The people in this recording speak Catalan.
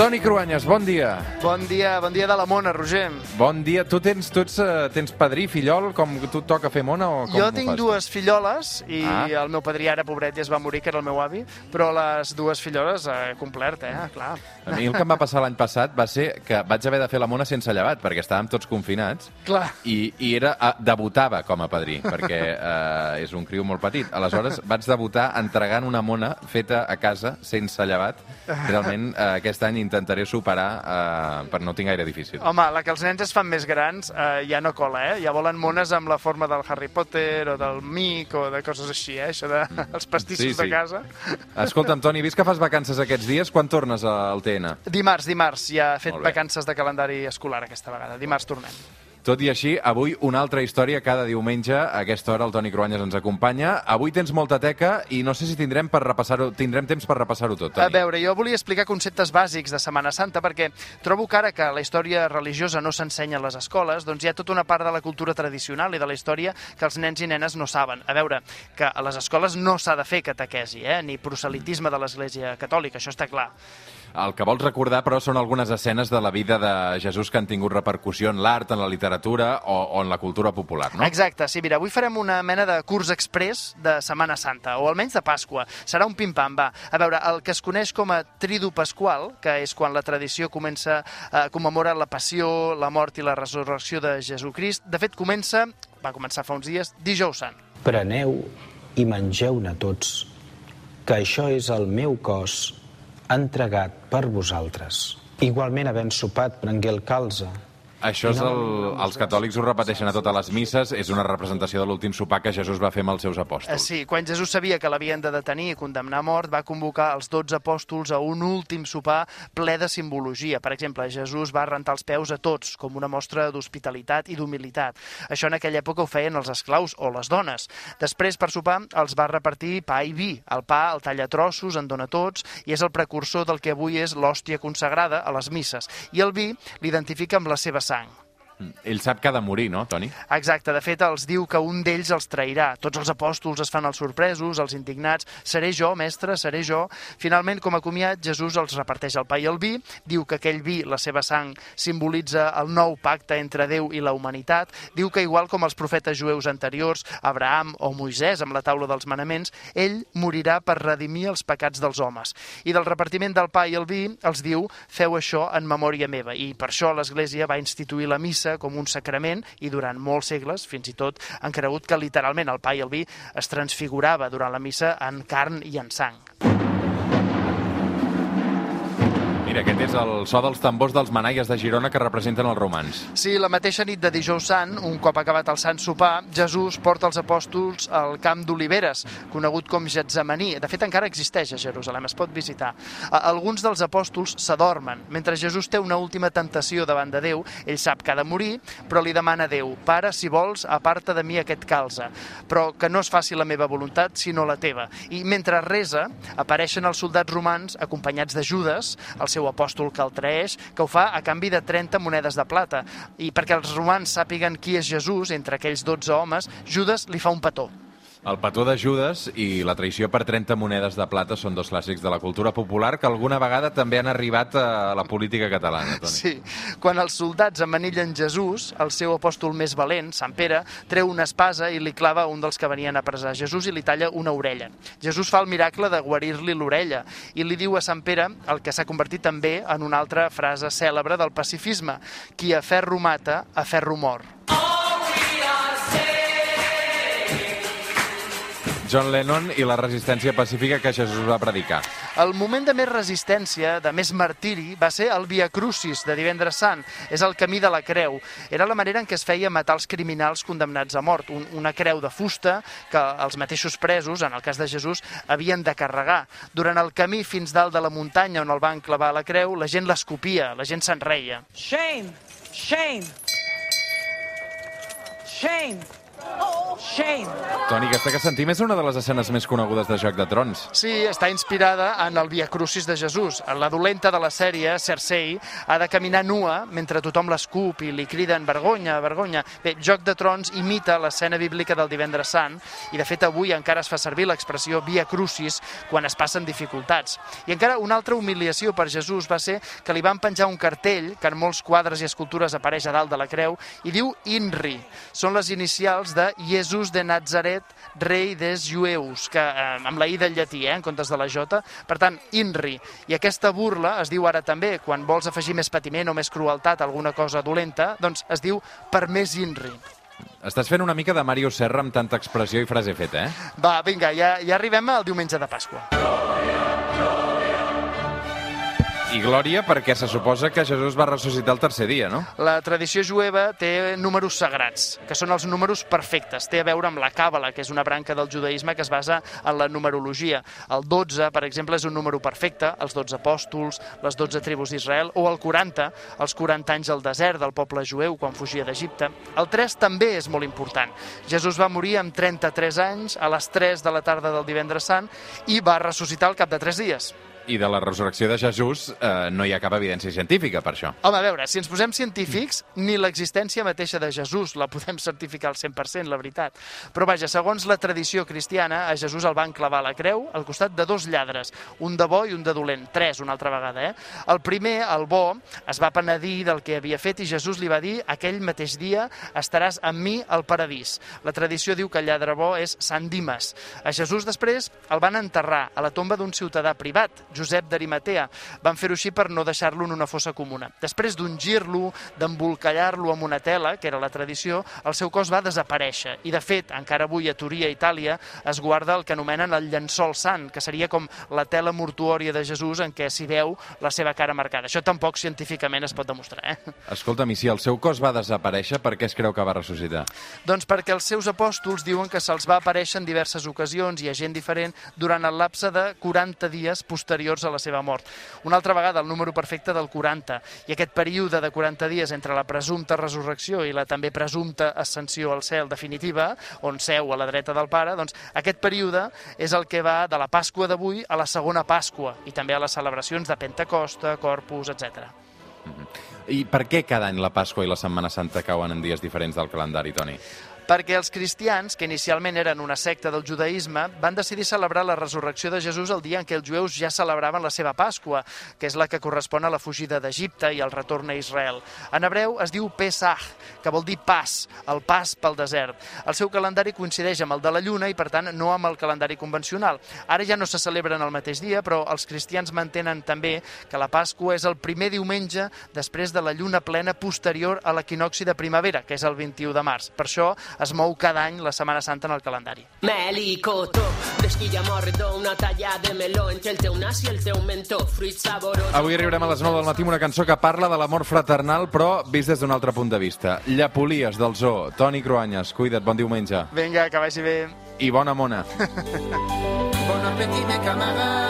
Toni Cruanyes, bon dia. Bon dia, bon dia de la mona, Roger. Bon dia. Tu tens, tu ets, eh, tens padrí, fillol, com tu toca fer mona o com jo tinc fas? dues filloles i Ah. el meu padrí ara, pobret, ja es va morir, que era el meu avi, però les dues filloles eh, complert, eh? Clar. A mi el que em va passar l'any passat va ser que vaig haver de fer la mona sense llevat, perquè estàvem tots confinats, Clar. i, i era, eh, debutava com a padrí, perquè eh, és un criu molt petit. Aleshores vaig debutar entregant una mona feta a casa sense llevat. Realment eh, aquest any intentaré superar, eh, per no tinc gaire difícil. Home, la que els nens es fan més grans eh, ja no cola, eh? Ja volen mones amb la forma del Harry Potter o del Mic o de coses així, eh? Això de els pastissos Sí, sí. de casa. Escolta'm, Toni, vist que fas vacances aquests dies, quan tornes al TN? Dimarts, dimarts, ja he fet vacances de calendari escolar aquesta vegada. Dimarts tornem. Tot i així, avui una altra història cada diumenge. A aquesta hora el Toni Cruanyes ens acompanya. Avui tens molta teca i no sé si tindrem per repassar-ho tindrem temps per repassar-ho tot, A Toni. veure, jo volia explicar conceptes bàsics de Setmana Santa perquè trobo que ara que la història religiosa no s'ensenya a les escoles, doncs hi ha tota una part de la cultura tradicional i de la història que els nens i nenes no saben. A veure, que a les escoles no s'ha de fer catequesi, eh? ni proselitisme de l'Església Catòlica, això està clar. El que vols recordar, però, són algunes escenes de la vida de Jesús que han tingut repercussió en l'art, en la literatura o, o en la cultura popular, no? Exacte, sí, mira, avui farem una mena de curs express de Setmana Santa, o almenys de Pasqua. Serà un pim-pam, va. A veure, el que es coneix com a Tridu Pasqual, que és quan la tradició comença a commemorar la passió, la mort i la resurrecció de Jesucrist, de fet comença, va començar fa uns dies, dijous sant. Preneu i mengeu-ne tots, que això és el meu cos entregat per vosaltres. Igualment, havent sopat, prengué el calze, Això és el, els catòlics ho repeteixen a totes les misses, és una representació de l'últim sopar que Jesús va fer amb els seus apòstols. Sí, quan Jesús sabia que l'havien de detenir i condemnar a mort, va convocar els 12 apòstols a un últim sopar ple de simbologia. Per exemple, Jesús va rentar els peus a tots, com una mostra d'hospitalitat i d'humilitat. Això en aquella època ho feien els esclaus o les dones. Després, per sopar, els va repartir pa i vi. El pa el talla trossos, en dona tots, i és el precursor del que avui és l'hòstia consagrada a les misses. I el vi l'identifica amb la seva sang. Ell sap que ha de morir, no, Toni? Exacte, de fet els diu que un d'ells els trairà. Tots els apòstols es fan els sorpresos, els indignats. Seré jo, mestre, seré jo. Finalment, com a comiat, Jesús els reparteix el pa i el vi, diu que aquell vi, la seva sang, simbolitza el nou pacte entre Déu i la humanitat. Diu que igual com els profetes jueus anteriors, Abraham o Moisès amb la taula dels manaments, ell morirà per redimir els pecats dels homes. I del repartiment del pa i el vi els diu feu això en memòria meva. I per això l'Església va instituir la missa com un sacrament i durant molts segles, fins i tot, han cregut que literalment el pa i el vi es transfigurava durant la missa en carn i en sang. Mira, aquest és el so dels tambors dels manaies de Girona que representen els romans. Sí, la mateixa nit de dijous sant, un cop acabat el sant sopar, Jesús porta els apòstols al camp d'Oliveres, conegut com Getsemaní. De fet, encara existeix a Jerusalem, es pot visitar. Alguns dels apòstols s'adormen. Mentre Jesús té una última tentació davant de Déu, ell sap que ha de morir, però li demana a Déu, Pare, si vols, aparta de mi aquest calze, però que no es faci la meva voluntat, sinó la teva. I mentre resa, apareixen els soldats romans acompanyats de Judes, el seu apòstol que el traeix, que ho fa a canvi de 30 monedes de plata. I perquè els romans sàpiguen qui és Jesús entre aquells 12 homes, Judes li fa un petó. El petó de Judes i la traïció per 30 monedes de plata són dos clàssics de la cultura popular que alguna vegada també han arribat a la política catalana, Toni. Sí. Quan els soldats emmanillen Jesús, el seu apòstol més valent, Sant Pere, treu una espasa i li clava un dels que venien a presar Jesús i li talla una orella. Jesús fa el miracle de guarir-li l'orella i li diu a Sant Pere el que s'ha convertit també en una altra frase cèlebre del pacifisme. Qui a ferro mata, a ferro mor. John Lennon i la resistència pacífica que Jesús va predicar. El moment de més resistència, de més martiri, va ser el Via Crucis de divendres sant. És el camí de la creu. Era la manera en què es feia matar els criminals condemnats a mort. Un, una creu de fusta que els mateixos presos, en el cas de Jesús, havien de carregar. Durant el camí fins dalt de la muntanya on el van clavar la creu, la gent l'escopia, la gent se'n reia. Shame! Shame! Shame! Shame. Toni, aquesta que sentim és una de les escenes més conegudes de Joc de Trons. Sí, està inspirada en el Via Crucis de Jesús. La dolenta de la sèrie, Cersei, ha de caminar nua mentre tothom l'escup i li criden vergonya, vergonya. Bé, Joc de Trons imita l'escena bíblica del divendres sant i, de fet, avui encara es fa servir l'expressió Via Crucis quan es passen dificultats. I encara una altra humiliació per Jesús va ser que li van penjar un cartell que en molts quadres i escultures apareix a dalt de la creu i diu INRI. Són les inicials de Jesús de Nazaret, rei dels jueus, que, eh, amb la I del llatí, eh, en comptes de la J. Per tant, INRI. I aquesta burla es diu ara també, quan vols afegir més patiment o més crueltat a alguna cosa dolenta, doncs es diu per més INRI. Estàs fent una mica de Mario Serra amb tanta expressió i frase feta, eh? Va, vinga, ja, ja arribem al diumenge de Pasqua. I glòria perquè se suposa que Jesús va ressuscitar el tercer dia, no? La tradició jueva té números sagrats, que són els números perfectes. Té a veure amb la càbala, que és una branca del judaïsme que es basa en la numerologia. El 12, per exemple, és un número perfecte, els 12 apòstols, les 12 tribus d'Israel, o el 40, els 40 anys al desert del poble jueu quan fugia d'Egipte. El 3 també és molt important. Jesús va morir amb 33 anys, a les 3 de la tarda del divendres sant, i va ressuscitar al cap de 3 dies. I de la resurrecció de Jesús eh, no hi ha cap evidència científica per això. Home, a veure, si ens posem científics, ni l'existència mateixa de Jesús la podem certificar al 100%, la veritat. Però vaja, segons la tradició cristiana, a Jesús el van clavar a la creu al costat de dos lladres, un de bo i un de dolent, tres una altra vegada. Eh? El primer, el bo, es va penedir del que havia fet i Jesús li va dir aquell mateix dia estaràs amb mi al paradís. La tradició diu que el lladre bo és Sant Dimes. A Jesús després el van enterrar a la tomba d'un ciutadà privat, Josep d'Arimatea. Van fer-ho així per no deixar-lo en una fossa comuna. Després d'ungir-lo, d'embolcallar-lo amb una tela, que era la tradició, el seu cos va desaparèixer. I, de fet, encara avui a Turia, Itàlia, es guarda el que anomenen el llençol sant, que seria com la tela mortuòria de Jesús en què s'hi veu la seva cara marcada. Això tampoc científicament es pot demostrar. Eh? Escolta'm, i si el seu cos va desaparèixer, per què es creu que va ressuscitar? Doncs perquè els seus apòstols diuen que se'ls va aparèixer en diverses ocasions i a gent diferent durant el lapse de 40 dies posteriors a la seva mort. Una altra vegada, el número perfecte del 40. I aquest període de 40 dies entre la presumpta resurrecció i la també presumpta ascensió al cel definitiva, on seu a la dreta del pare, doncs aquest període és el que va de la Pasqua d'avui a la segona Pasqua i també a les celebracions de Pentecosta, Corpus, etc. I per què cada any la Pasqua i la Setmana Santa cauen en dies diferents del calendari, Toni? Perquè els cristians, que inicialment eren una secta del judaïsme, van decidir celebrar la resurrecció de Jesús el dia en què els jueus ja celebraven la seva Pasqua, que és la que correspon a la fugida d'Egipte i al retorn a Israel. En hebreu es diu Pesach, que vol dir pas, el pas pel desert. El seu calendari coincideix amb el de la lluna i, per tant, no amb el calendari convencional. Ara ja no se celebren el mateix dia, però els cristians mantenen també que la Pasqua és el primer diumenge després de la lluna plena posterior a l'equinoxi de primavera, que és el 21 de març. Per això es mou cada any la Setmana Santa en el calendari. Melicotó, d'esquilla morredó, una talla de meló entre el teu nas i el teu mentó, fruit saborós. Avui arribarem a les 9 del matí amb una cançó que parla de l'amor fraternal, però vist des d'un altre punt de vista. Llapolies del Zoo, Toni Cruanyes, cuida't, bon diumenge. Vinga, que vagi bé. I bona mona. Bon appétit, mes camarades.